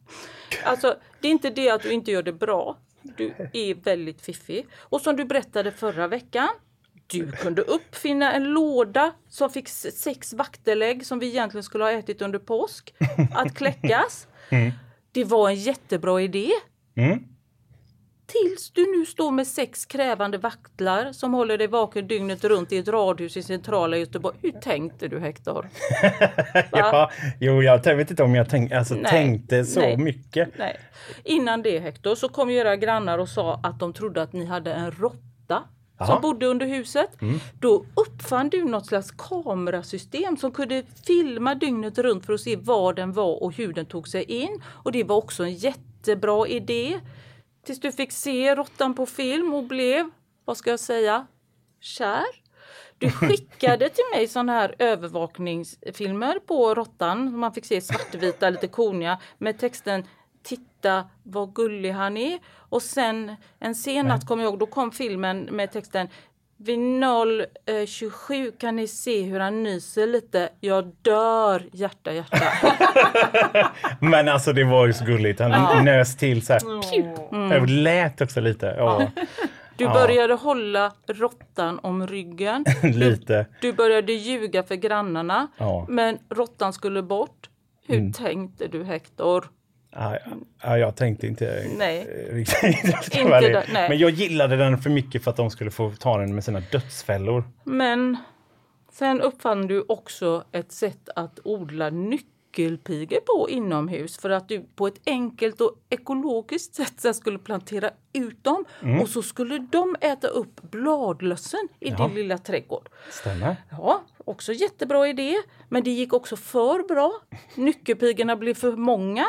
Alltså, det är inte det att du inte gör det bra. Du är väldigt fiffig. Och som du berättade förra veckan, du kunde uppfinna en låda som fick sex vaktelägg som vi egentligen skulle ha ätit under påsk att kläckas. Det var en jättebra idé. Mm. Tills du nu står med sex krävande vaktlar som håller dig vaken dygnet runt i ett radhus i centrala Göteborg. Hur tänkte du Hector? Ja, jo, jag vet inte om jag tänk, alltså, Nej, tänkte så nej. mycket. Nej. Innan det Hector så kom era grannar och sa att de trodde att ni hade en råtta Jaha. som bodde under huset. Då uppfann du något slags kamerasystem som kunde filma dygnet runt för att se var den var och hur den tog sig in. Och det var också en jättebra idé. Tills du fick se råttan på film och blev, vad ska jag säga, kär. Du skickade till mig sådana här övervakningsfilmer på råttan. Man fick se svartvita, lite koniga med texten Titta vad gullig han är. Och sen en sen natt kommer jag ihåg, då kom filmen med texten vid 0.27 kan ni se hur han nyser lite. Jag dör, hjärta, hjärta. Men alltså det var ju så gulligt. Han nös till så här. Mm. Jag lät också lite. Ja, Du Ja. började hålla råttan om ryggen. lite. Du började ljuga för grannarna. Ja. Men råttan skulle bort. Hur Mm. tänkte du Hector? Ja, ja, jag tänkte inte Nej. eh, riktigt. jag ska Inte där, nej. Men jag gillade den för mycket för att de skulle få ta den med sina dödsfällor. Men sen uppfann du också ett sätt att odla nyckelpigor på inomhus för att du på ett enkelt och ekologiskt sätt sen skulle plantera ut dem Mm. och så skulle de äta upp bladlössen i Ja. din lilla trädgård. Stämmer. Ja, också jättebra idé. Men det gick också för bra. Nyckelpigorna blev för många.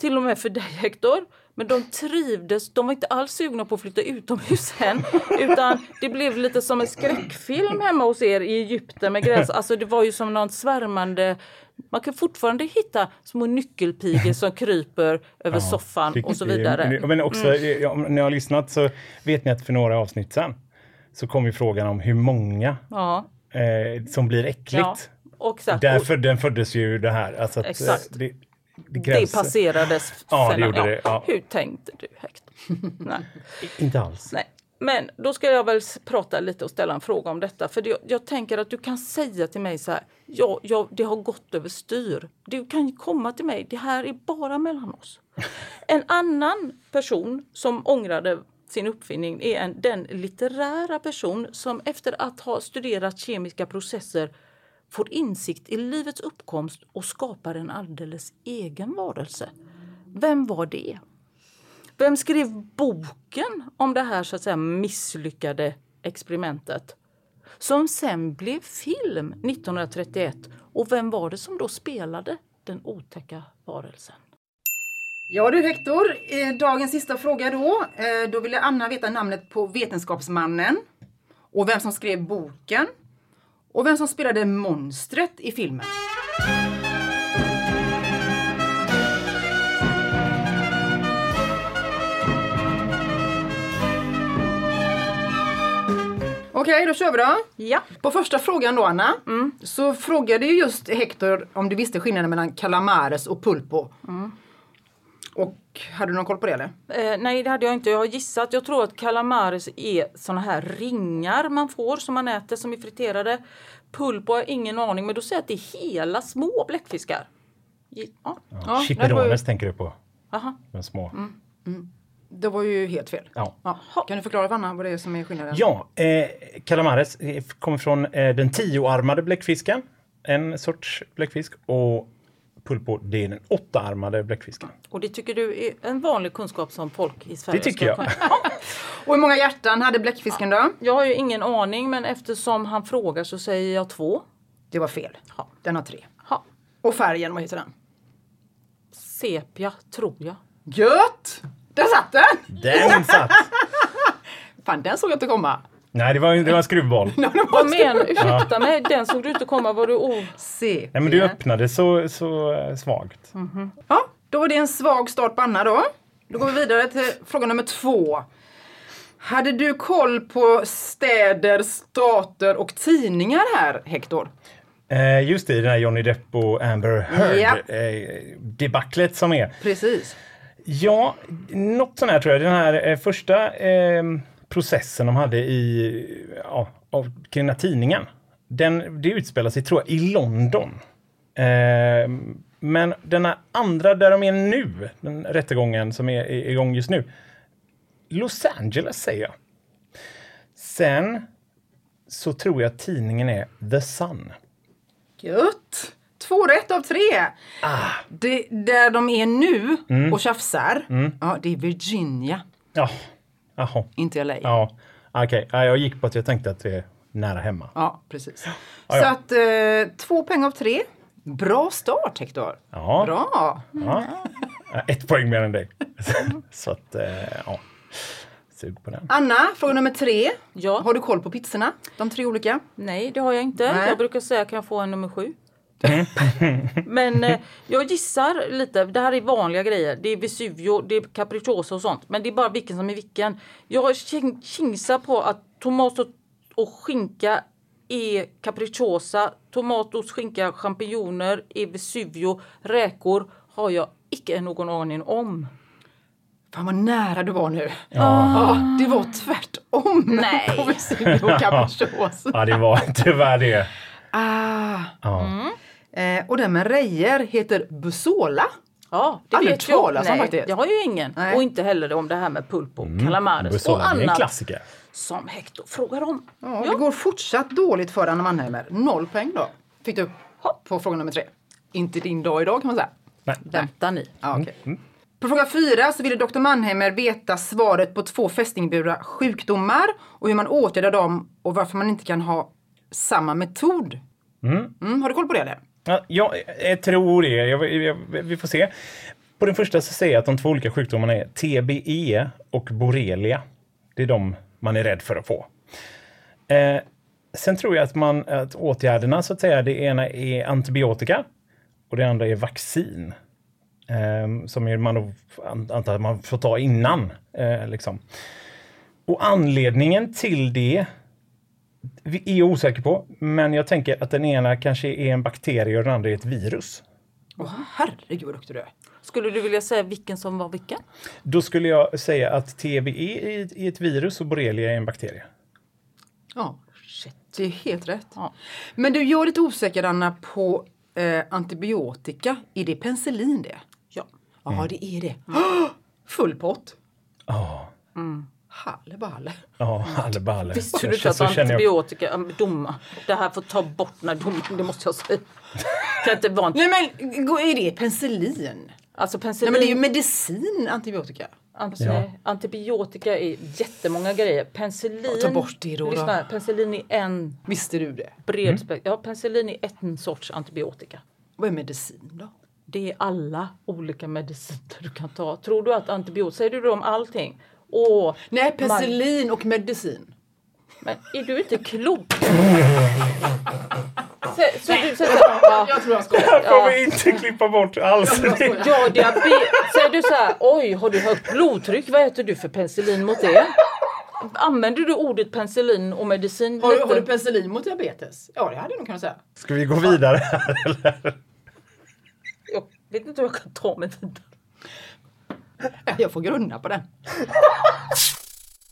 Till och med för dig Hector. Men de trivdes. De var inte alls sugna på att flytta utomhus sen. Utan det blev lite som en skräckfilm hemma hos er i Egypten med gräs. Alltså det var ju som någon svärmande... Man kan fortfarande hitta små nyckelpigor som kryper över soffan Det- och så vidare. Mm. Men också, ja, om ni har lyssnat så vet ni att för några avsnitt sen så kom ju frågan om hur många Ja, eh, som blir äckligt. ja. Och. Därför den föddes ju det här. Alltså att, eh, Exakt. Det, det det passerades. Ja, det gjorde det, ja. Hur tänkte du? Nej. Inte alls. Nej. Men då ska jag väl prata lite och ställa en fråga om detta. För det, jag tänker att du kan säga till mig så här. Ja, ja, det har gått över styr. Du kan komma till mig. Det här är bara mellan oss. En annan person som ångrade sin uppfinning är en, den litterära person som efter att ha studerat kemiska processer får insikt i livets uppkomst och skapar en alldeles egen varelse. Vem var det? Vem skrev boken om det här så att säga misslyckade experimentet? Som sen blev film 1931. Och vem var det som då spelade den otäcka varelsen? Ja du Hector, eh, dagens sista fråga då. Eh, då ville Anna veta namnet på vetenskapsmannen och vem som skrev boken och vem som spelade monstret i filmen. Okej, då kör vi då. Ja. På första frågan då Anna, så frågade ju just Hector om du visste skillnaden mellan calamares och pulpo. Och hade du någon koll på det eller? Eh, nej, det hade jag inte. Jag har gissat. Jag tror att calamares är såna här ringar man får som man äter som är friterade. Pulpo har jag ingen aning, men då säger jag att det är hela små bläckfiskar. Ja. Ja, var ju- Chiperones tänker du på. Aha. De små. Det var ju helt fel. Ja. Ja. Kan du förklara för Anna vad det är som är skillnaden? Ja, eh, calamares kommer från eh, den tioarmade bläckfisken. En sorts bläckfisk. Och pulpo, det är den åttaarmade bläckfisken. Och det tycker du är en vanlig kunskap som folk i Sverige Det tycker jag. kunna- Ja, Och hur många hjärtan hade bläckfisken då? Jag har ju ingen aning men eftersom han frågar så säger jag två. Det var fel. Ja. Den har tre. Ha. Och färgen, vad heter den? Sepia, tror jag. Gött! Där satt den! Den satt! Fan, den såg jag inte komma. Nej, det var, det var en skruvboll. Vad menar? Ursäkta mig, den såg du inte komma. Var du o... Nej, men du öppnade så, så eh, svagt. Ja, då var det en svag start på Anna då. Då går vi vidare till fråga nummer två. Hade du koll på städer, stater och tidningar här, Hector? Eh, just det, den här Johnny Depp och Amber Heard Ja. eh, som är. Precis. Ja, något sånt här tror jag. Den här eh, första eh, processen de hade i, ja, av, kring den här tidningen. Den, det utspelar sig, tror jag, i London. Eh, men den här andra där de är nu, den rättegången som är igång just nu. Los Angeles säger jag. Sen så tror jag tidningen är The Sun. Gött! Två rätt av tre. Ah. Det, där de är nu Mm. och tjafsar, ja, det är Virginia, Ja, jaha. inte LA. Ja, okej. Ja, jag gick på att jag tänkte att det är nära hemma. Ja, precis. Ja. Så att eh, två poäng av tre. Bra start Hector. Ja. Bra. Ja. Ja, Ett poäng mer än dig. Så att, eh, ja. Sug på den. Anna, fråga nummer tre. Ja. Har du koll på pizzorna? De tre olika? Nej, det har jag inte. Nej. Jag brukar säga kan jag få en nummer sju? Men eh, jag gissar lite. Det här är vanliga grejer. Det är Vesuvio, det är Capricciosa och sånt. Men det är bara vilken som är vilken. Jag kingsar på att tomat och, skinka är Capricciosa. Tomat, ost, skinka, champinjoner är Vesuvio. Räkor har jag icke någon aning om. Fan vad nära du var nu. Ja. det var tvärtom. Nej. På Vesuvio och Capricciosa. Ja, det var tyvärr det. Ah. Ja. Eh, och den med rejer heter Bussola. Ja, det Aldrig vet jag. Nej, faktiskt. det har ju ingen. Nej. Och inte heller om det här med pulpo, Mm. calamares och Bussola, det är en annat klassiker. som Hector frågar om. Ja, Det går fortsatt dåligt för Anna Mannheimer. Noll poäng då. Fick du Hopp. på fråga nummer tre. Inte din dag idag kan man säga. Nej. Vänta ni. Ja, okej. På fråga fyra så ville Dr. Mannheimer veta svaret på två fästingburna sjukdomar och hur man åtgärdar dem och varför man inte kan ha samma metod. Mm, har du koll på det eller? Ja, jag, jag tror det. Jag, jag, vi får se. På den första så säger jag att de två olika sjukdomarna är TBE och borrelia. Det är de man är rädd för att få. Eh, sen tror jag att, man, att åtgärderna, så att säga, det ena är antibiotika och det andra är vaccin. Eh, som man då antar att man får ta innan. Eh, liksom. Och anledningen till det är jag osäker på, men jag tänker att den ena kanske är en bakterie och den andra är ett virus. Åh herregud vad duktig du är. Skulle du vilja säga vilken som var vilken? Då skulle jag säga att TBE är ett- virus och borrelia är en bakterie. Ja, shit. Det är helt rätt. Ja. Men du, jag är lite osäker Anna på eh, antibiotika. Är det penicillin det? Ja. Ja, det är det. Full pott. Ja, Halle balle. ja, alle balle. Visste du inte att jag- antibiotika, äh, dumma, det här får ta bort när dumma, det måste jag säga. Kan inte vara en, Nej men, gå- är det penicillin? alltså Nej penicillin, men det är ju medicin, antibiotika. anti, Ja. antibiotika är jättemånga grejer. Penicillin, ta bort det då, då. lyssna här, penicillin är en Visste du det? bred spek- Ja, penicillin är en sorts antibiotika. Vad är medicin då? Det är alla olika mediciner du kan ta. Tror du att antibiotika, säger du det om allting? Åh, Nej, penicillin och medicin. men är du inte klok? Så, så du, så, så, ja. Jag tror jag ska. Det här får vi inte klippa bort alls. Ja, diabetes. Säger du så här, oj, har du högt blodtryck? Vad äter du för penicillin mot det? Använder du ordet penicillin och medicin Har, du- lite? har du penicillin mot diabetes? Ja, det hade jag nog kunnat säga. Ska vi gå vidare här eller? Jag vet inte hur jag kan ta mig vidare. Jag får grunna på den.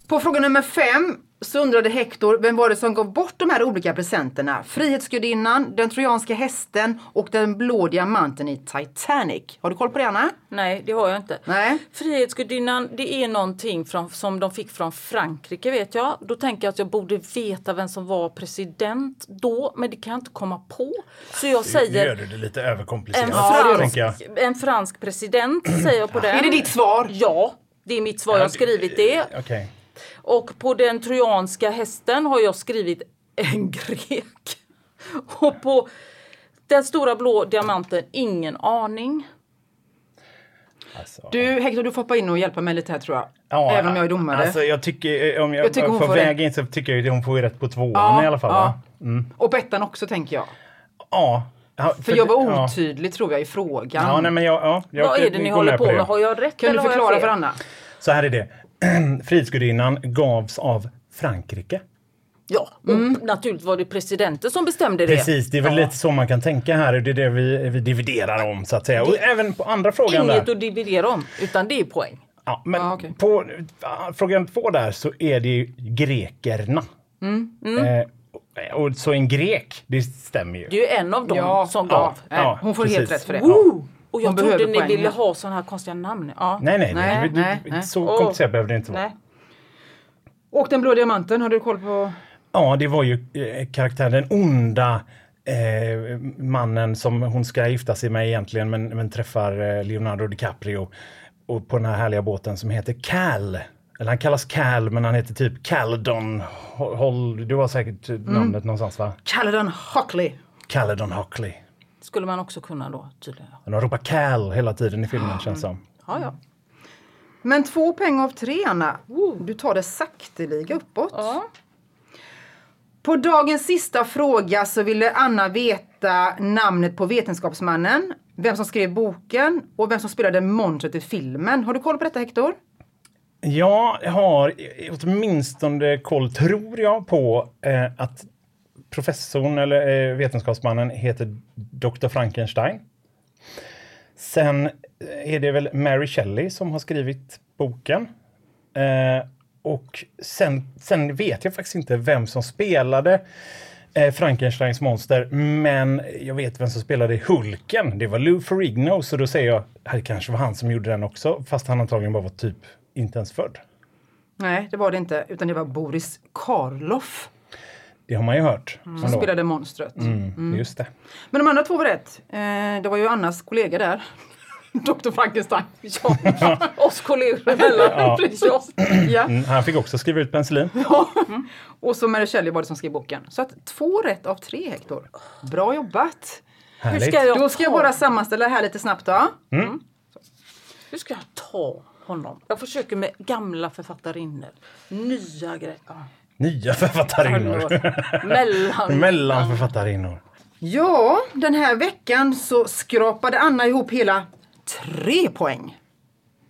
På fråga nummer fem så undrade Hector vem var det som gav bort de här olika presenterna? Frihetsgudinnan, den trojanska hästen och den blå diamanten i Titanic. Har du koll på det Anna? Nej, det har jag inte. Nej. Frihetsgudinnan, det är någonting från, som de fick från Frankrike vet jag. Då tänker jag att jag borde veta vem som var president då, men det kan jag inte komma på. Så jag Nu gör säger du det lite en överkomplicerat, fransk, tänker jag. en fransk president säger jag på den. Är det ditt svar? Ja. Det är mitt svar, jag har skrivit det. Okej. Och på den trojanska hästen har jag skrivit en grek. Och på den stora blå diamanten, ingen aning. Alltså. Du Hector, du får hoppa in och hjälpa mig lite här tror jag. Ja, Även om jag är domare. Alltså, jag tycker, om jag, Jag tycker får väga in så tycker jag att hon får rätt på tvåan Ja, i alla fall. ja. Va? Och på ettan också tänker jag. Ja. ja För jag var otydlig tror jag i frågan. Ja, nej, men jag, ja, jag Vad är det ni håller på med? Har jag rätt kan du eller jag förklara för Anna? Så här är det. Frihetsgudinnan gavs av Frankrike. Ja, och naturligtvis var det presidenten som bestämde det. Precis, det är väl Ja. lite så man kan tänka här. Det är det vi, vi dividerar om så att säga. Och även på andra frågan Inget där. att dividera om, utan det är poäng. Ja, men Ja, okej. på ja, frågan två där så är det ju grekerna. Mm, Eh, och så en grek, det stämmer ju. Det är ju en av dem Ja, som ja, gav. nej, Ja, hon får precis. helt rätt för det. Woo! Och jag trodde ni poäng ville ha sådana här konstiga namn. Ja. Nej, nej, nej. Nej, nej. Så komplicerat behöver det inte vara. Nej. Och den blå diamanten, har du koll på? Ja, det var ju eh, karaktären, den onda eh, mannen som hon ska gifta sig med egentligen men, men träffar eh, Leonardo DiCaprio och på den här härliga båten som heter Cal. Eller han kallas Cal men han heter typ Caledon. Du har säkert eh, namnet någonstans va? Caledon Hockley. Caledon Hockley. Skulle man också kunna då tydligen. Han ropar Cal hela tiden i filmen känns som. Ja, ja. Men två poäng av tre Anna. Du tar det sakteliga uppåt. ja. På dagens sista fråga så ville Anna veta namnet på vetenskapsmannen, vem som skrev boken och vem som spelade monstret i filmen. Har du koll på detta Hector? Jag har åtminstone koll, tror jag, på eh, att professorn eller eh, vetenskapsmannen heter Dr. Frankenstein. Sen eh, är det väl Mary Shelley som har skrivit boken. Eh, och sen, sen vet jag faktiskt inte vem som spelade eh, Frankensteins monster, men jag vet vem som spelade Hulken. Det var Lou Ferrigno, så då säger jag att det kanske var han som gjorde den också, fast han antagligen bara var typ inte ens född. Nej, det var det inte, utan det var Boris Karloff det har man ju hört. som ändå. spelade monstret. Mm, Just det. Men de andra två var rätt. Eh, det var ju Annas kollega där. Dr. Frankenstein. ja. Oss kollegor emellan. Ja. Ja. ja. Mm, han fick också skriva ut penicillin. Och så Mary Shelley var det som skrev boken. Så att två rätt av tre Hector. Bra jobbat! Hur ska jag Då ska jag bara sammanställa här lite snabbt då. Hur ska jag ta honom? Jag försöker med gamla författarinnor. Nya grejer. Nya författarinnor. Mellan. Mellan författarinnor. Ja, den här veckan så skrapade Anna ihop hela tre poäng.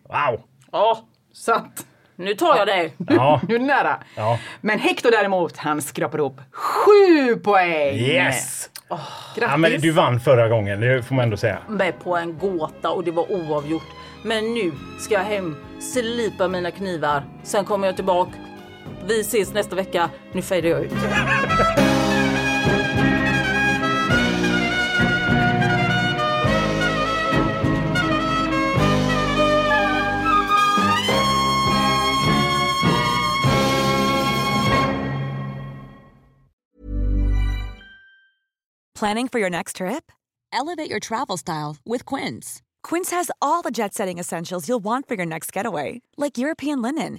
Wow! Ja, Så att nu tar jag det. Ja, nu är det nära. Ja. Men Hector däremot, han skrapade ihop sju poäng! yes! Grattis! Ja, men du vann förra gången, det får man ändå säga. Med på en gåta och det var oavgjort. Men nu ska jag hem, slipa mina knivar. Sen kommer jag tillbaka. Vi ses nästa vecka. Nu fejdar jag ut. Planning for your next trip? Elevate your travel style with Quince. Quince has all the jet setting essentials you'll want for your next getaway, like European linen,